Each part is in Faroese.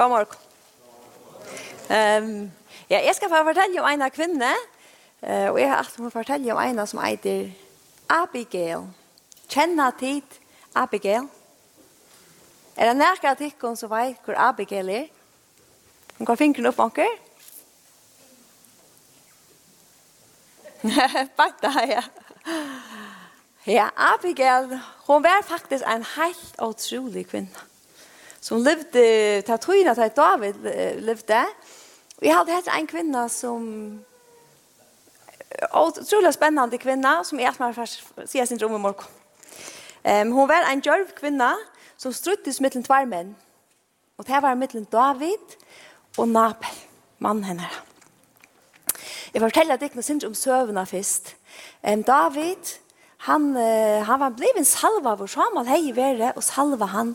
God morgen. Um, ja, jeg skal bare fortelle om en av kvinnene, uh, og jeg har alltid må fortelle om en som heter Abigail. Kjenner tid Abigail? Er det nærkere til henne som vet hvor Abigail er? Hun kan finne opp noen. Bakta, ja. Ja, Abigail, hun var faktisk en helt utrolig kvinne som levde, ta tøyna til David levde. Vi hadde hatt en kvinna som, utrolig spennende kvinna, som jeg som sier sin drøm i morgen. Um, hun var en djørv kvinna som struttes mellom tvær menn. Og det var mellom David og Nabel, mannen henne. Jeg forteller deg noe sindre om søvnene først. Um, David, han, uh, han var blevet salva hvor Samuel hei i været og salva han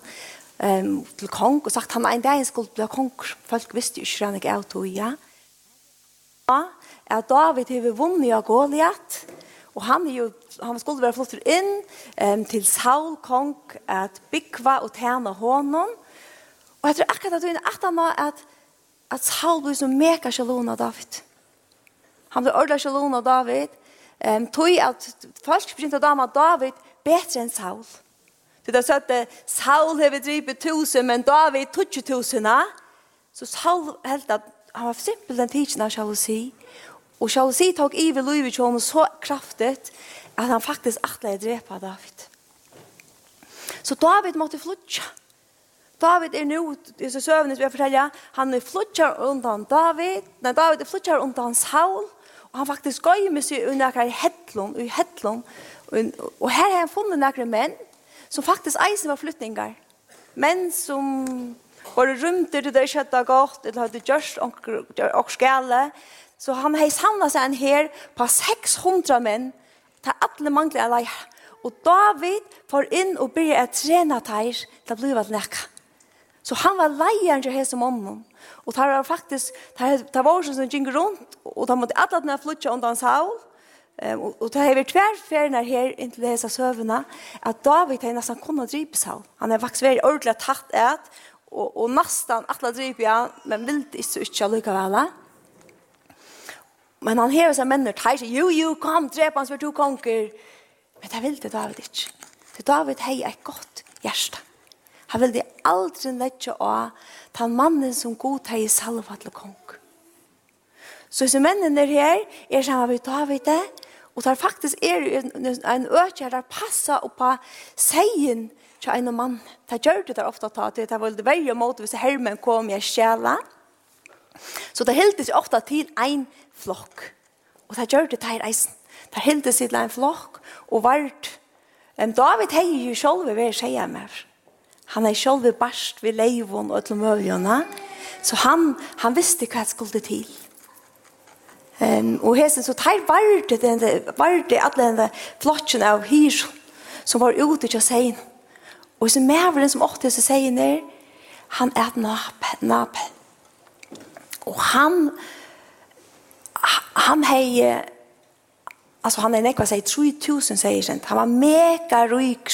um, til kong og sagt han en dag skulle bli kong. Folk visste ikke han ikke av tog, ja. Ja, at David har vunnet av Goliath, og han, er jo, han skulle være flott inn um, til Saul, kong, at bygva og tjene hånden. Og jeg tror akkurat at du er at han at, at Saul blir så mega sjalon av David. Han blir ordentlig sjalon av David, um, tog at folk begynte å dame David bedre enn Saul. Ja Så det er at Saul har drivit tusen, men David tutsi tusen. Så Saul held at han var simpel den tidsen av sjalusi. Og sjalusi tog iver livet til honom så kraftigt at han faktisk atleid drepa David. Så David måtte flutja. David er nu, i så søvnet vi jeg fortella, han er flutjar undan David, nei David er flutjar undan Saul, og han faktisk gøy med seg under akkar i hettlån, i og her har han funnet nekker menn, som faktisk eisen var flyttingar. Menn som var rymte til det kjøttet godt, eller hadde gjørst og skjæle, så han hei samlet seg en her på 600 menn, til alle mangler jeg leir. Og David får inn og blir et trena teir til å bli nekka. Så han var leieren til hese mamma. Og det var faktisk, det var som gikk rundt, og da måtte alle denne flytja undan Saul, Um, og, og det har vært hver ferien her inntil disse søvnene, at David har nesten kunnet dripe seg. Han har faktisk vært ordentlig tatt et, og, og nesten alle dripe ja, men vil det ikke ikke likevel. Men han hever seg mennene, tar seg, jo, jo, kom, drep hans for to konger. Men det vil det David ikke. Det David har et godt hjerte. Han vil det aldri lette av den mannen som god har i salva til kong. Så hvis mennene er her, er sammen med David det, Og der faktisk er en økje der passer oppa seien til en mann. Det gjør det der ofte ta til, det var veldig verre måte hvis hermen kom i sjela. Så det hildes ofte til en flokk. Og det gjør det der eisen. Det hildes til en flokk og vart. Men David hei jo selv ved sjæla mer. Han er selv barst ved leivån og til møljene. Så han, han visste hva det skulle til. Um, og hesen så tar varde den varde alle den flotchen av hyr som var ute til sein. Og så mæveren som åtte til sein der, han er Napel. Napel. Og han han hei altså han er nekva seg 3000 sier kjent. Han var mega ryk,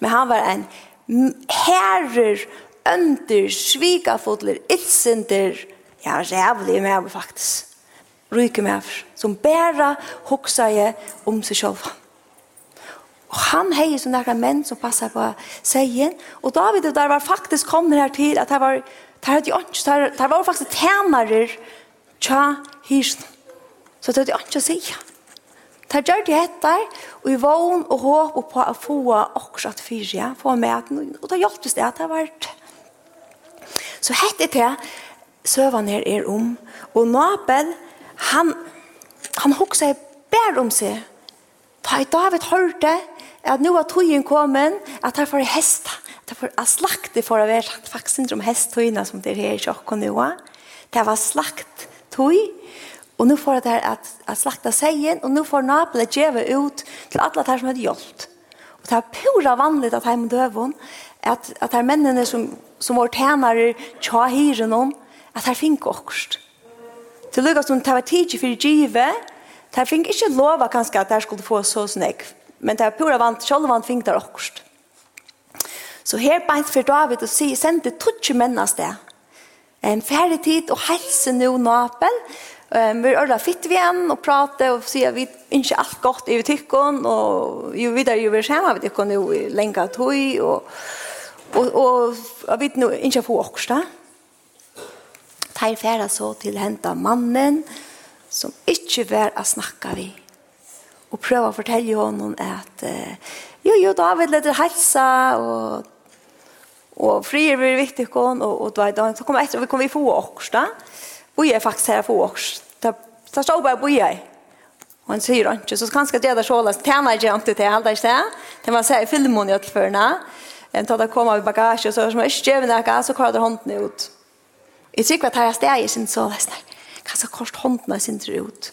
men han var en herrer, ønder, svigafodler, ilsender, ja, rævlig med faktisk ryker med som bæra hoksa jeg om seg selv. Og han heier som nærkere menn som passer på seien, og David og der var faktisk kommet her til at det var det var, det var faktisk tænarer tja hirsen. Så det var ikke å si. Der gjør de etter, og i vogn og håp og på å få akkurat fyrja, få med, og det hjelpes det at det var Så hette det, søvann her er om, og Nabel han, han hoksa bær om seg. Ta i David hørte at nå var togjen kommet, at han får hest, At han får slakte for å være faktisk ikke om hesttøyene som det er her i Sjokko nå. Det var slakt tøy, og nå får det her at, at slakta seien, og nå får Napoli djeve ut til alle der som hadde gjort. Og det er pura vanlig at heim døven, at, at det er mennene som, som var tænare tja hyren om, at det finner fink okkurst til lukka som det var tidsi fyrir give, det fink ikkje lova kanskje at det skulle få så snegg, men det var pura vant, sjálf vant fink der okkurst. Så her beint for David og sier, sende tutsi mennas sted. En færre tid og helse nå napen, Um, vi er fitt vi igjen og prate og sier vi ikke alt godt i tykken og jo videre jo vi kommer vi tykken jo lenge tog og, og, og, og vi ikke få oss da tar færa så til henta mannen som ikkje var a snakka vi. Og prøva å fortelle honom at jo, jo, David leder helsa og og fri er blir viktig kon og og då då så kommer etter vi kommer vi få också da. Vi är faktisk her få också. Da så står bare vi är. Og han säger ikke, så kanskje det där sålas tärna jag inte till alla ikke Det Det var så i filmen i att förna. En tatt det komma i bagasje, så som er ikke stjävna gas så kallar hånden ut. Jeg tror ikke at her er steg, i sin så, det er så kort hånden jeg synes ut.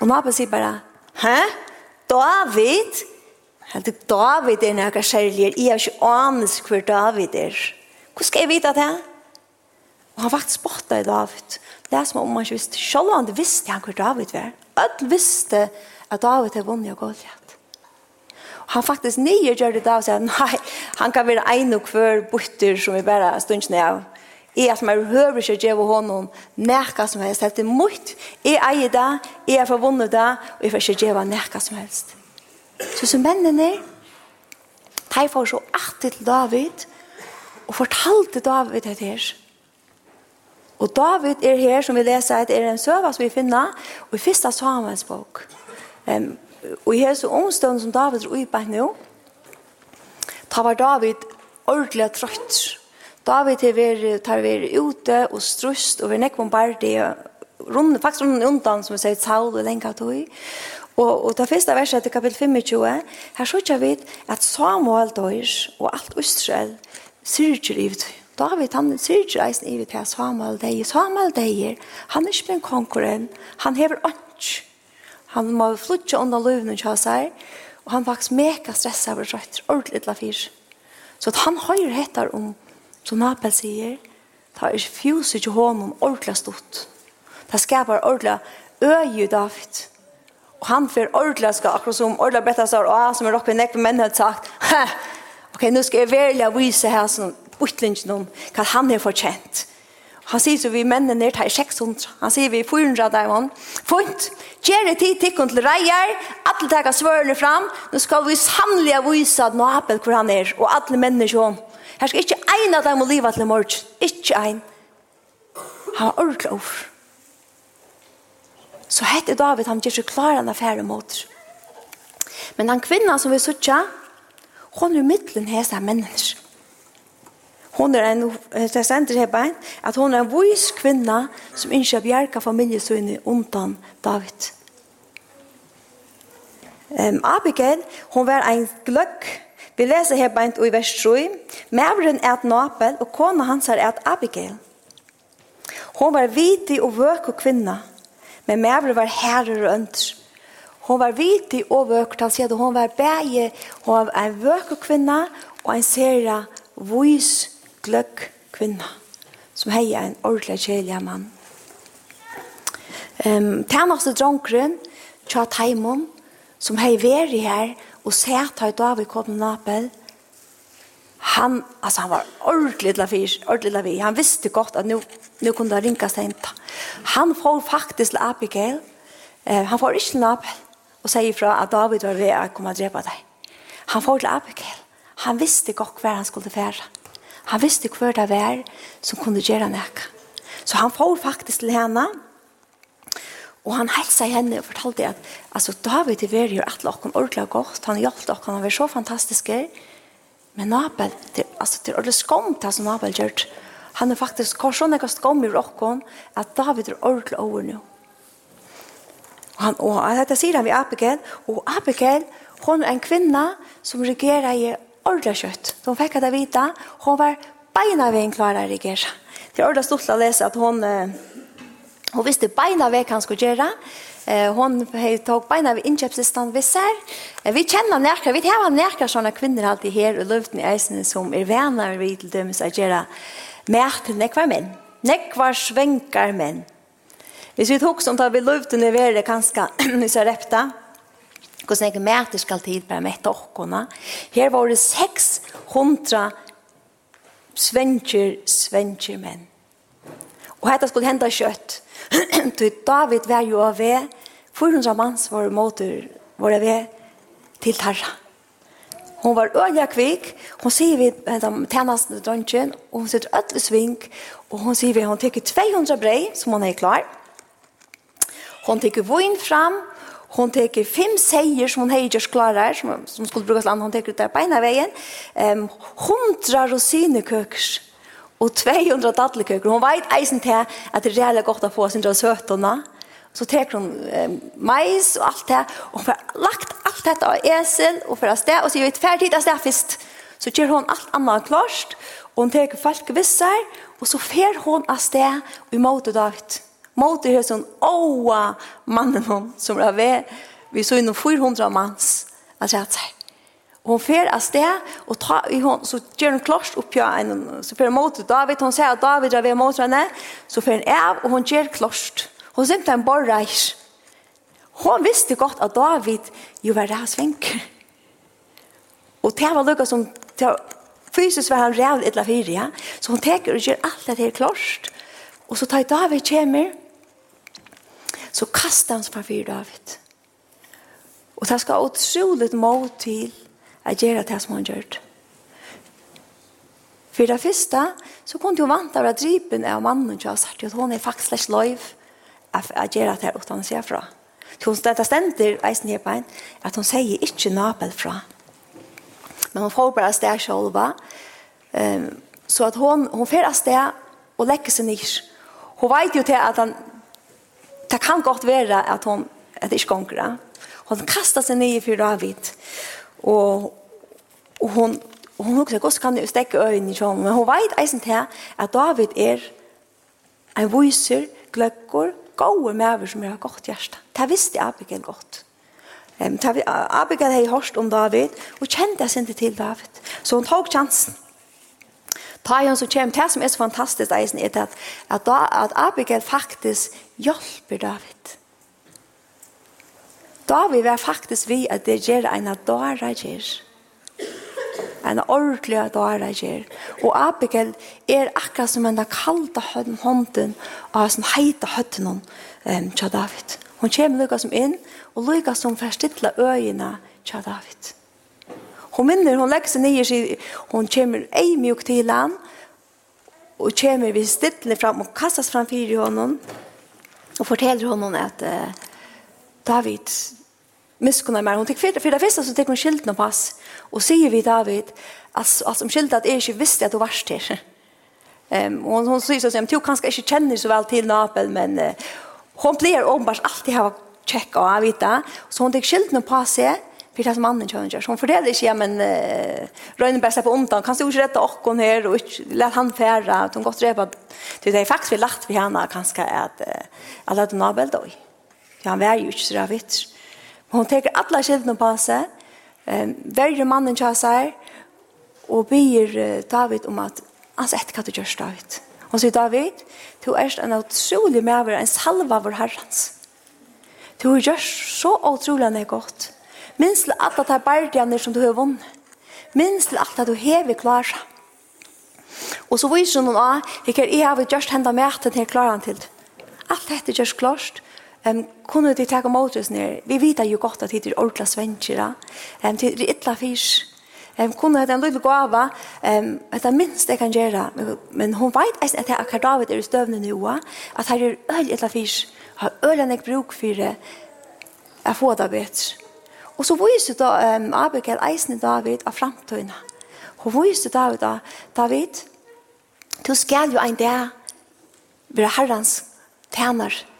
Og nå sier bare, hæ? David? Helt ikke David er noe kjærlig, jeg har ikke anes hvor David er. Hvordan skal jeg vite det? Og han faktisk spottet i David. Det er som om han ikke visste, selv om han visste han hvor David var. Alle visste at David er vunnet og Goliath. Og han faktisk nye gjør det da og sier, nei, han kan være en og hver butter som vi bare stundene av er at man hører ikke gjøre honom nekka som helst. Det er mot. Jeg eier det, jeg er forvunnet det, og jeg får ikke gjøre nekka som helst. Så som mennene, de får så alltid til David, og fortalte David det her. Og David er her, som vi leser, at er en søva som vi finner, og i første Samuels bok. Um, og i hese omstående som David er uibatt nå, da var David ordentlig trøtt, David har vært, tar vært ute og strust og vært nekvom det, rundt, faktisk rundt undan, som vi sier, Saul og lenka tog. Og, og det første verset til kapittel 25, her sier vi at Samuel dør, og alt Israel syrger i det. David, han syrger eisen i det til Samuel dør. Samuel dør, han er ikke min konkurren, han hever ånd. Han må flytte under løvene til seg, og han faktisk mega stresset over rødt, ordentlig til fyr. Så at han høyre heter om Som Nabel sier, ta er fjuset til honom ordentlig stort. Det skapar ordentlig øye David. Og han får ordentlig skal akkurat som ordentlig betta sår, og som er oppe i nekve menn har sagt, ok, nå skal jeg velge å vise her som utlingen om hva han har fortjent. Han sier så vi mennene ned her 600. Han sier vi 400 der vann. Fint, gjør det tid tikkene til reier. Alle tar svørene fram. Nå skal vi sannelig vise at Nabel hvor han er, og alle mennene sånn. Her skal ikke en av dem å liva til morgen. Ikke ein. Han var ordentlig over. Så hette David, han gjør seg klar en affære mot. Men den kvinnan som vi sutja, hon er mittlen hesa mennesker. Hon er en, det sender her bein, at hon er en vois kvinna som ikke bjerga familiesøyne undan David. Um, Abigail, hon var en gløgg Vi leser her beint i vers 3. Mævren er et napel, og kona hans er et Abigail. Hon var vitig og vøk og kvinna, men mævren var herrer og ønsker. Hon var vitig og vøk, han sier at hon var bæge, hon var en vøk og kvinna, og en sera vois gløgg kvinna, som hei en ordentlig kjelja mann. Um, Tænaste dronkren, Tja Taimon, som hei veri her, og sett har David kom til Napel, han, altså han var ordentlig la fyr, ordentlig la fyr. Han visste godt at nu, nu kunne det ringa seg inn. Han får faktisk til Abigail, eh, han får ikke til Napel, og sier fra at David var ved å komme og drepe deg. Han får til Abigail. Han visste godt hva han skulle fære. Han visste hva det var som kunne gjøre noe. Så han får faktisk til henne, Og han hälsade henne og fortalte at altså, David är väl ju att dere ordentlig godt. Han hjälpte dere, han var så fantastisk. Men Nabel, det, altså, det är ordentligt skomt som Nabel gjør. Han er faktisk kvar sån något skom i rockon at David er ordentlig over nå. Og, han og dette sier han ved Abigail Og Abigail hun er en kvinne som regerer i ordla kött. De fikk det vite. Hun var beina ved en klara regera. Det er ordentlig stort å lese at hun... eh, Hon visste beina vek han skulle gjøre. Eh, hon tog beina ved innkjøpslistan vi ser. Eh, vi kjenner nærkere, vi har nærkere sånne kvinner alltid her og løften i eisene som er venner vi til dømes å gjøre mer til nekvar menn. Nekvar svenkar menn. Hvis vi tog som tar vi løften i verre kanskje i Sarepta, hvordan jeg mæter skal tid bare med åkkerne. Her var det 600 svenker, svenker menn. Og dette skulle hende kjøtt. Til David var jo av ved, 400 manns var måter var av ved til Tarra. Hon var øyla kvik, hon sier vi tjeneste drøntjen, og hon sitter ødelig sving, og hon sier vi hon teker 200 brei, som hon er klar. Hon teker voin fram, hon teker fem seier som hon har gjørs klarar, som, som skulle brukes land, hon teker ut der beina veien, um, hundra rosinekøkers, og 200 dadlekøker. Hun vet eisen til at det er reelle godt å få sin søtene. Så tek hun eh, mais og alt det, og hun har lagt alt dette av esel og for å sted, og så gjør vi et ferdig av sted først. Så gjør hun alt annet klart, og hun tek folk visser, og så fer hun av sted og i måte dagt. Måte høres hun, åa mannen hun, som er ved, vi så innom 400 manns, at jeg sier, hun fer av sted, og ta, hon, så gjør hun klart opp ja, en, så fer hun mot David, hon sier at David er ved mot henne, så fer hun av, og hon gjør klart. Hon synte en borreis. Hun Hon visste godt at David jo var ræv. Og det var lukket som, var, fysisk var han ræv eller fire, ja. så hon teker og gjør alt det her klart. Og så tar David kjemer, så kastar han seg fra fire David. Og det skal utroligt mål til at gjøre det som hun gjør. For det første, så kunne hun vant av dripen av mannen og sagt at hun er faktisk ikke lov at gjøre det uten å se fra. Så hun stedet stender eisen her på en, at hun sier ikke nabel fra. Men hun får bare sted selv, um, så at hun, hun får av sted og legger seg nys. Hun vet jo til at han, det kan godt være at hun at det ikke gonger. Hun kastar seg ned i David. avvitt. Og, og hun, og hun husker, hvordan kan du stekke øynene i sjån, men hun vet eisen til at David er en viser, gløkker, gode maver som har godt hjerte. Det visste Abigail godt. Um, Abigail har hørt om David, og kjente jeg sin til David. Så hun tok chansen. Ta hon så kommer, det som er så fantastisk eisen er at, at, at Abigail faktisk hjelper David. Da vi var faktisk vi at det gjør en dåra gjør. En ordentlig dårlig gjør. Og Abigail er akkurat som en kalda hånden av en heita høtten um, tja David. Hun kommer lykka som inn og lykka som forstidla øyene tja David. Hun minner, hun legger seg nye, hun kommer ei mjuk til han og kommer vi stidlig fram og kastas fram fyrir hånden og forteller hånden at uh, David miskunnar mer. Hon tek för för det første så tek hon skilden av pass Og sier vi David altså att som skilden att är inte visste at du varst här. Ehm um, hon hon säger så att du kanske ikke kjenner så vel til Napel men uh, hon blir åpenbart alltid ha check og avvita. så hon tek skilden av pass för det som andra kör. Hon för det är men uh, Rönen bästa på omtan kan du inte rätta och hon här och lät han färra att hon gott repa. Det är faktiskt vi lagt vi henne kanske att uh, alla Napel då for han var jo ikke så vitt. Men hun teker alla skildene på seg, um, verre mannen til seg, og byr David om at han sier etter hva du gjør, David. Hon sier, David, du er en utrolig medver, en salva vår herrens. Du har gjort så utrolig enn det godt. Minst til alt at det er bardianer som du har vunnet. Minst til alt at du hever klarer. Og så viser hun at jeg har gjort henne med at jeg klarer han til. Alt dette gjørs klart, Um, kunne de ta om åtres ned? Vi vet jo godt at det er ordentlig svenskere. Um, det er ytla fisk. Um, kunne det en lille gava. Um, det er minst jeg kan gjøre. Men hun vet at det er David er i støvne nå. At her er øl ytla fisk. Har ølen jeg bruk for det. Jeg får det bedre. Og så viser da um, Abigail eisen David av framtøyene. Hun viser David da, David, du skal jo en dag være herrens tjener.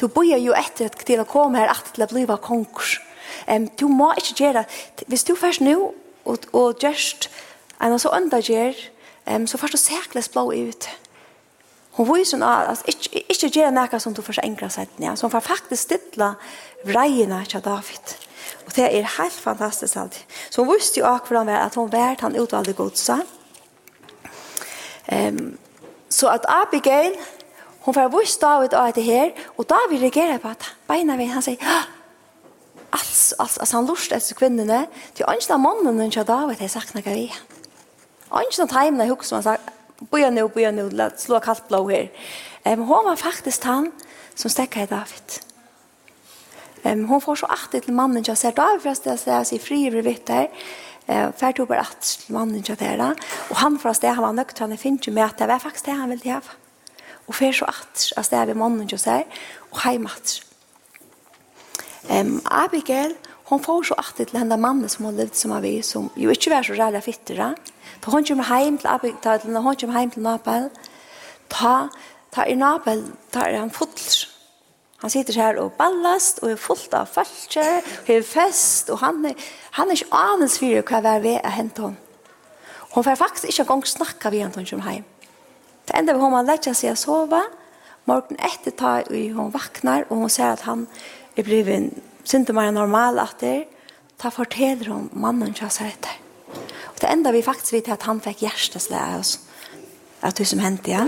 Du bøyer jo etter at til å komme her at til å bli konkurs. Um, du må ikke gjøre det. Hvis du først nå og, og gjørst en så ønda gjør, um, så først du særkles blå ut. Hun viser henne at altså, ikke, ikke gjøre noe som du først enkla seg til. Ja. Så hun får faktisk stille vreiene til David. Og det er helt fantastisk alltid. Så hun visste jo akkurat at hun vært han utvalgte godsa. Um, så at Abigail Hon får vurs David av det her, og David reagerer på at beina ved, han sier, alls, alls, alls, han lust etter kvinnene, til ønsken av mannen hun kjør David, jeg sagt noe vi. Ønsken av Ønskene er hukk som han sagt, boja nu, boja nu, la, slå kallt blå her. Um, hon var faktisk han som stekka i David. Um, hon får så artig til mannen kjør, sier David først, jeg sier, sier fri, vi vitt her, Eh, färd tog bara att mannen tjatera. og han for å förresten, han var nökt, han finns ju med at det var faktisk det han ville ha og fer så at, altså det er mannen jo seg, og heim at. Um, Abigail, hon får så at til henne mannen som hon levde som av vi, som jo ikke var så rævla fitter, da. Hon kommer heim til Abigail, da hon kommer heim til Nabal, ta, ta i Nabal, ta er han fotler. Han sitter her og ballast, og er fullt av falskje, og er fest, og han er, han er ikke anelse for hva er ved å hente henne. Hon får faktisk ikke engang snakka vi henne til henne. Det enda var hon man lägger sig att sova. Morgon efter tar hon vaknar och hon ser att han är blivit synte mer normal at det ta forteller hun mannen jag sa det. Och det enda vi faktiskt vet är att han fick av oss. Att det som hände ja.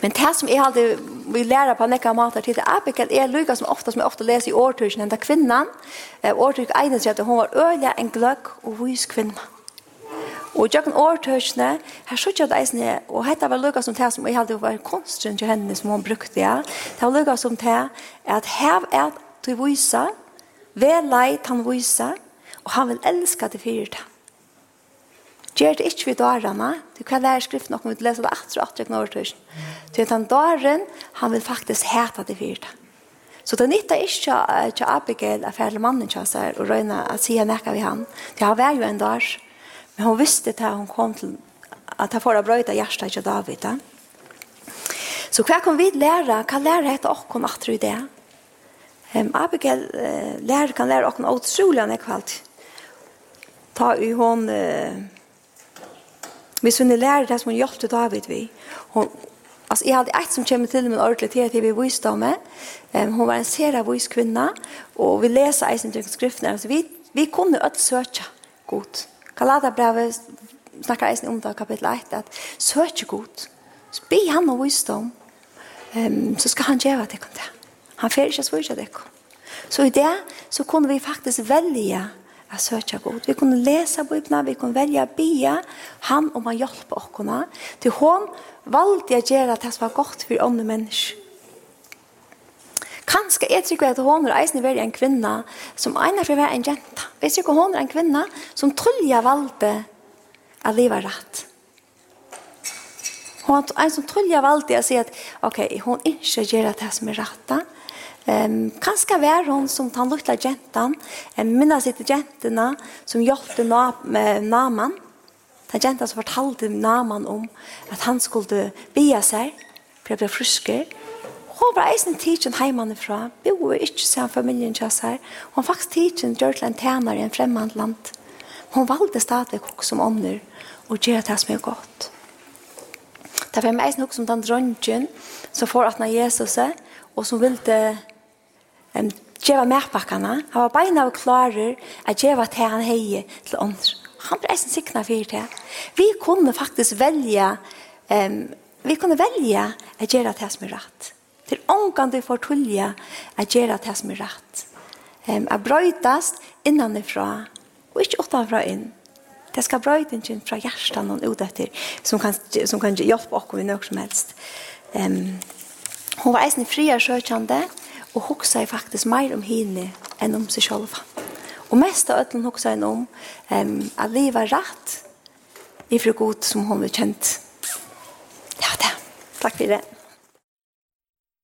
Men det som jeg alltid vi lära på nekka matar til, det är vilket är som ofta som jeg ofta läser i årtusen den där kvinnan eh, årtusen egnet seg at hon var öliga en gløgg och vis kvinna. Og jeg kan åretøkene, her skjøtter jeg det eisene, og dette var lukket som det som jeg hadde vært konstren til henne som hun brukte, ja. Det var lukket som det at her er du viser, ved leit han viser, og han vil elske til fyrir. Gjør det ikke ved dørene, du kan lære skriften noe, vi leser det etter og etter åretøkene. Du vet han døren, han vil faktisk hete det fyrir. Så det nytta ikke til Abigail, affærlig mannen, og røyne, at sier nekka vi han. Det har vært jo en dør, Men hon visste att hon kom till att han får ha bröjda hjärsta till David. Ja? Så hva kan vi lære? Hva lære heter åkken at du det? Um, Abigail uh, lærer kan lære åkken utrolig enn kvalt. Ta i hon... Uh, hvis hun lærer det som hun hjelpte David vi. Hon, altså, jeg hadde et som kommer til min ordentlig tid til vi viste om meg. Um, hun var en sere vis kvinne. Og vi leser eisen til skriften Altså, vi, vi kunne øde søke godt. Galaterbrevet snakker eisen om det kapitel 1, at søk god, be han om visdom, um, så skal han gjøre det det. Han fer ikke svurja det Så i det så kunne vi faktisk velge att søkja god. Vi kunne läsa bøybna, vi kunne velja bia han om han hjälper oss. Til hon valgte jeg gjøre det som var godt for andre mennesker. Kanske är det att hon är eisen i en kvinna som ena för å en jenta. Jeg tror hon hun en kvinna som tullja valde att leva rätt. Hon är en som tullja att säga att okej, okay, hon inte gör det som är rätta. Um, kanske var hon som den lukta jentan, en minna sitt jentene som hjälpte na, naman. Den jenta som fortalte naman om att han skulle bia sig för att bli frusker, hon var eisen tidsen heimann ifra, bo bor ikke sen familien kjøs her. hon faktisk tidsen gjør til en tjener i en fremmand land. Hon valgte stadig hok som ånder og gjør det som er godt. Det var eisen hok som den dronjen som får atna Jesus og som ville um, gjøre medpakkene. Han var beina og klarer at gjøre til han heier til ånder. Han ble eisen sikna for det. Vi kunne faktisk velge um, vi kunne velge at gjøre det som er rett Til ångan du får tullja at gjøre det som er rett. Um, at brøytast innanifra, og ikke utanfra inn. Det skal brøytingen fra hjertan noen ut etter, som kan, som kan hjelpe oss i noe som helst. Um, hun var eisen fri og sjøkjande, og hoksa faktisk meir om henne enn om seg sjølva. Og mest av ødelen hoksa henne om um, at livet er rett ifra god som hun var kjent. Ja, det. Takk for det.